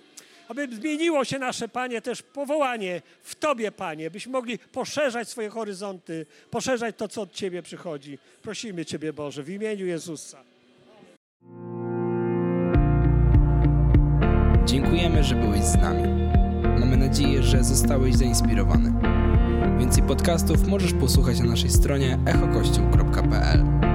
Aby zmieniło się nasze, Panie, też powołanie w Tobie, Panie, byśmy mogli poszerzać swoje horyzonty, poszerzać to, co od Ciebie przychodzi. Prosimy Ciebie, Boże, w imieniu Jezusa. Dziękujemy, że byłeś z nami. Mamy nadzieję, że zostałeś zainspirowany. Więcej podcastów możesz posłuchać na naszej stronie echokościół.pl.